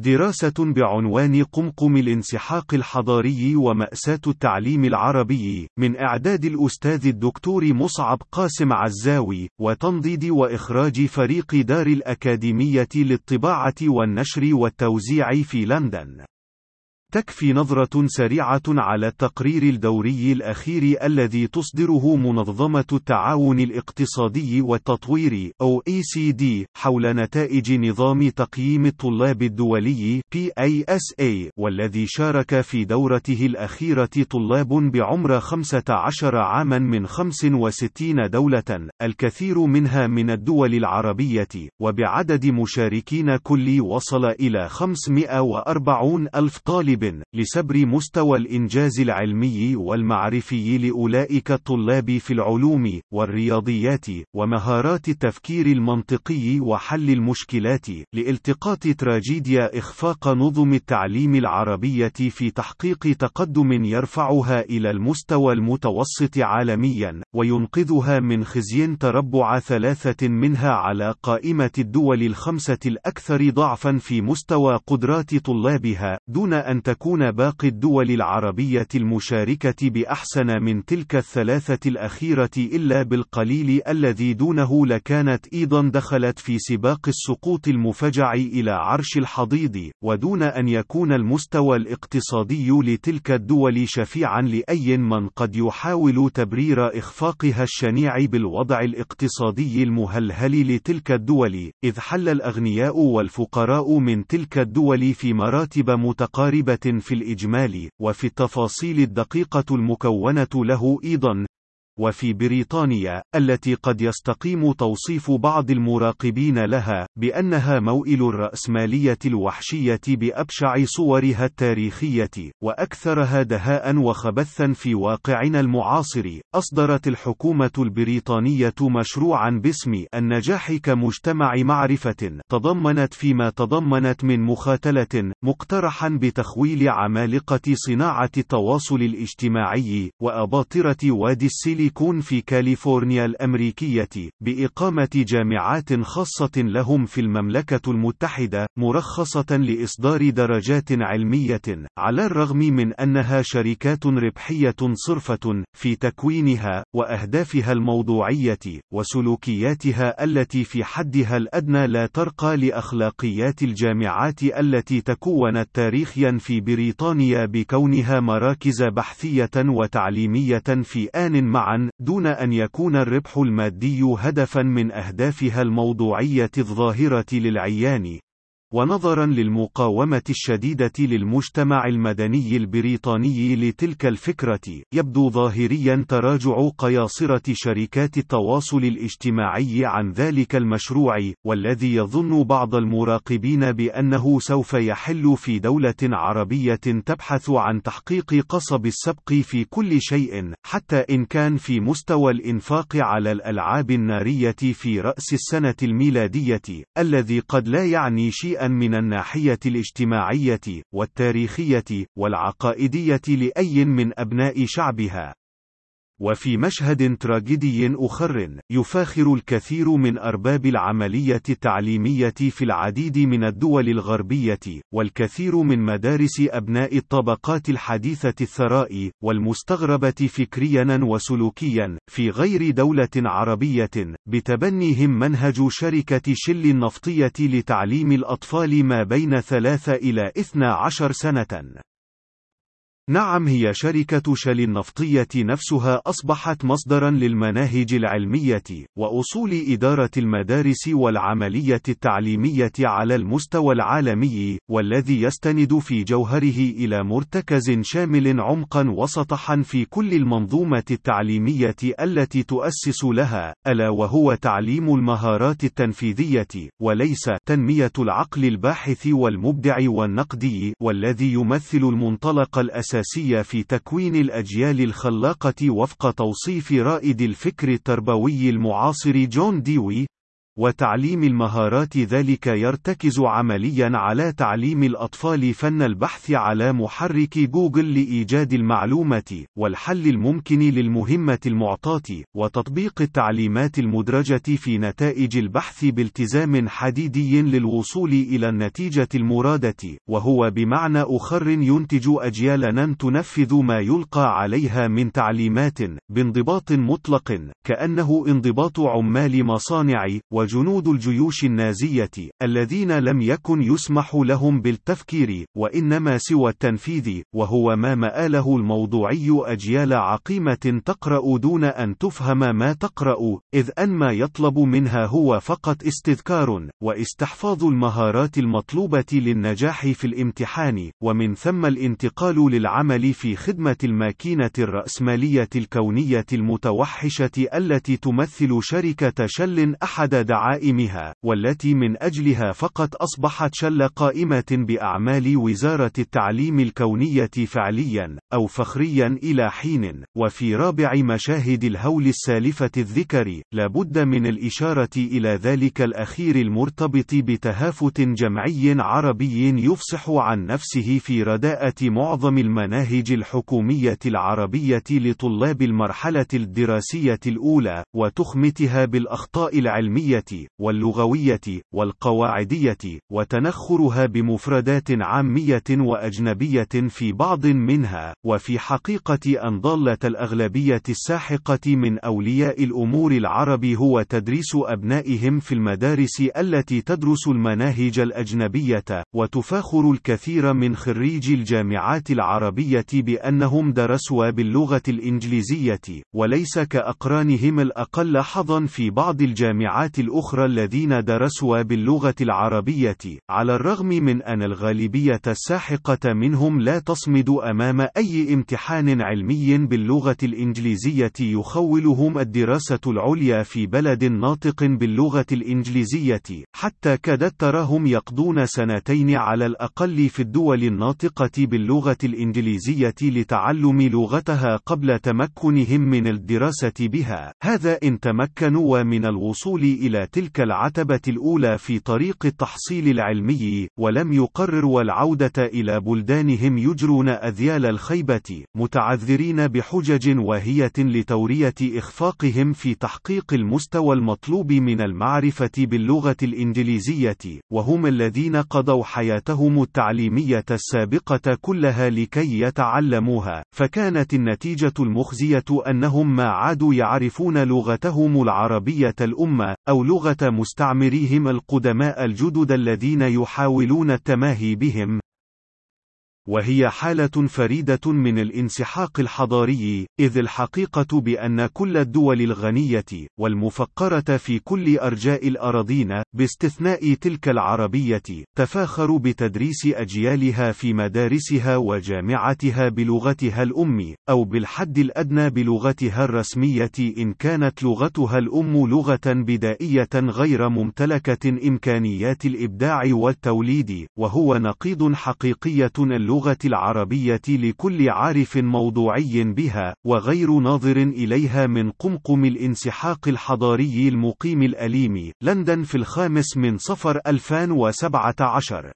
دراسة بعنوان قمقم الانسحاق الحضاري ومأساة التعليم العربي، من إعداد الأستاذ الدكتور مصعب قاسم عزاوي، وتنضيد وإخراج فريق دار الأكاديمية للطباعة والنشر والتوزيع في لندن. تكفي نظرة سريعة على التقرير الدوري الأخير الذي تصدره منظمة التعاون الاقتصادي والتطوير OECD حول نتائج نظام تقييم الطلاب الدولي PISA والذي شارك في دورته الأخيرة طلاب بعمر 15 عاما من 65 دولة الكثير منها من الدول العربية وبعدد مشاركين كلي وصل إلى 540 ألف طالب. طالب لسبر مستوى الإنجاز العلمي والمعرفي لأولئك الطلاب في العلوم والرياضيات ومهارات التفكير المنطقي وحل المشكلات لالتقاط تراجيديا إخفاق نظم التعليم العربية في تحقيق تقدم يرفعها إلى المستوى المتوسط عالميا وينقذها من خزي تربع ثلاثة منها على قائمة الدول الخمسة الأكثر ضعفا في مستوى قدرات طلابها دون أن تكون باقي الدول العربية المشاركة بأحسن من تلك الثلاثة الأخيرة إلا بالقليل الذي دونه لكانت أيضا دخلت في سباق السقوط المفجع إلى عرش الحضيض ودون أن يكون المستوى الاقتصادي لتلك الدول شفيعا لأي من قد يحاول تبرير إخفاقها الشنيع بالوضع الاقتصادي المهلهل لتلك الدول إذ حل الأغنياء والفقراء من تلك الدول في مراتب متقاربة في الإجمال، وفي التفاصيل الدقيقة المكونة له أيضا، وفي بريطانيا، التي قد يستقيم توصيف بعض المراقبين لها، بأنها موئل الرأسمالية الوحشية بأبشع صورها التاريخية، وأكثرها دهاء وخبثا في واقعنا المعاصر، أصدرت الحكومة البريطانية مشروعا باسم النجاح كمجتمع معرفة، تضمنت فيما تضمنت من مخاتلة، مقترحا بتخويل عمالقة صناعة التواصل الاجتماعي، وأباطرة وادي السيلي يكون في كاليفورنيا الأمريكية بإقامة جامعات خاصة لهم في المملكة المتحدة مرخصة لإصدار درجات علمية على الرغم من أنها شركات ربحية صرفة في تكوينها وأهدافها الموضوعية وسلوكياتها التي في حدها الأدنى لا ترقى لأخلاقيات الجامعات التي تكونت تاريخيا في بريطانيا بكونها مراكز بحثية وتعليمية في آن دون أن يكون الربح المادي هدفا من أهدافها الموضوعية الظاهرة للعيان. ونظرا للمقاومة الشديدة للمجتمع المدني البريطاني لتلك الفكرة، يبدو ظاهريا تراجع قياصرة شركات التواصل الاجتماعي عن ذلك المشروع، والذي يظن بعض المراقبين بأنه سوف يحل في دولة عربية تبحث عن تحقيق قصب السبق في كل شيء، حتى إن كان في مستوى الإنفاق على الألعاب النارية في رأس السنة الميلادية، الذي قد لا يعني شيئا شيئا من الناحية الاجتماعية والتاريخية والعقائدية لأي من أبناء شعبها. وفي مشهد تراجيدي أخر، يفاخر الكثير من أرباب العملية التعليمية في العديد من الدول الغربية، والكثير من مدارس أبناء الطبقات الحديثة الثراء، والمستغربة فكريا وسلوكيا، في غير دولة عربية، بتبنيهم منهج شركة شل النفطية لتعليم الأطفال ما بين ثلاث إلى إثنى عشر سنة. نعم هي شركة شل النفطية نفسها أصبحت مصدرا للمناهج العلمية، وأصول إدارة المدارس والعملية التعليمية على المستوى العالمي، والذي يستند في جوهره إلى مرتكز شامل عمقا وسطحا في كل المنظومة التعليمية التي تؤسس لها، ألا وهو تعليم المهارات التنفيذية، وليس تنمية العقل الباحث والمبدع والنقدي، والذي يمثل المنطلق الأساسي الأساسية في تكوين الأجيال الخلاقة وفق توصيف رائد الفكر التربوي المعاصر جون ديوي. وتعليم المهارات ذلك يرتكز عمليا على تعليم الأطفال فن البحث على محرك جوجل لإيجاد المعلومة والحل الممكن للمهمة المعطاة وتطبيق التعليمات المدرجة في نتائج البحث بالتزام حديدي للوصول إلى النتيجة المرادة وهو بمعنى أخر ينتج أجيالا تنفذ ما يلقى عليها من تعليمات بانضباط مطلق كأنه انضباط عمال مصانع وجنود الجيوش النازية الذين لم يكن يسمح لهم بالتفكير وإنما سوى التنفيذ وهو ما مآله الموضوعي أجيال عقيمة تقرأ دون أن تفهم ما تقرأ إذ أن ما يطلب منها هو فقط استذكار واستحفاظ المهارات المطلوبة للنجاح في الامتحان ومن ثم الانتقال للعمل في خدمة الماكينة الرأسمالية الكونية المتوحشة التي تمثل شركة شل أحد دعائمها والتي من أجلها فقط أصبحت شل قائمة بأعمال وزارة التعليم الكونية فعليا أو فخريا إلى حين وفي رابع مشاهد الهول السالفة الذكر لابد من الإشارة إلى ذلك الأخير المرتبط بتهافت جمعي عربي يفصح عن نفسه في رداءة معظم المناهج الحكومية العربية لطلاب المرحلة الدراسية الأولى وتخمتها بالأخطاء العلمية واللغوية والقواعدية وتنخرها بمفردات عامية وأجنبية في بعض منها وفي حقيقة أن ضالة الأغلبية الساحقة من أولياء الأمور العرب هو تدريس أبنائهم في المدارس التي تدرس المناهج الأجنبية وتفاخر الكثير من خريجي الجامعات العربية بأنهم درسوا باللغة الإنجليزية وليس كأقرانهم الأقل حظا في بعض الجامعات الذين درسوا باللغة العربية على الرغم من أن الغالبية الساحقة منهم لا تصمد أمام أي امتحان علمي باللغة الإنجليزية يخولهم الدراسة العليا في بلد ناطق باللغة الإنجليزية حتى كادت تراهم يقضون سنتين على الأقل في الدول الناطقة باللغة الإنجليزية لتعلم لغتها قبل تمكنهم من الدراسة بها. هذا إن تمكنوا من الوصول إلى تلك العتبة الأولى في طريق التحصيل العلمي ولم يقرروا العودة إلى بلدانهم يجرون أذيال الخيبة متعذرين بحجج واهية لتورية إخفاقهم في تحقيق المستوى المطلوب من المعرفة باللغة الإنجليزية وهم الذين قضوا حياتهم التعليمية السابقة كلها لكي يتعلموها فكانت النتيجة المخزية أنهم ما عادوا يعرفون لغتهم العربية الأمة أو لغة مستعمريهم القدماء الجدد الذين يحاولون التماهي بهم. وهي حالة فريدة من الانسحاق الحضاري، إذ الحقيقة بأن كل الدول الغنية والمفقرة في كل أرجاء الأراضين، باستثناء تلك العربية، تفاخر بتدريس أجيالها في مدارسها وجامعتها بلغتها الأم، أو بالحد الأدنى بلغتها الرسمية إن كانت لغتها الأم لغة بدائية غير ممتلكة إمكانيات الإبداع والتوليد، وهو نقيض حقيقية اللغة اللغة العربية لكل عارف موضوعي بها، وغير ناظر إليها من قمقم الانسحاق الحضاري المقيم الأليم. لندن في الخامس من صفر 2017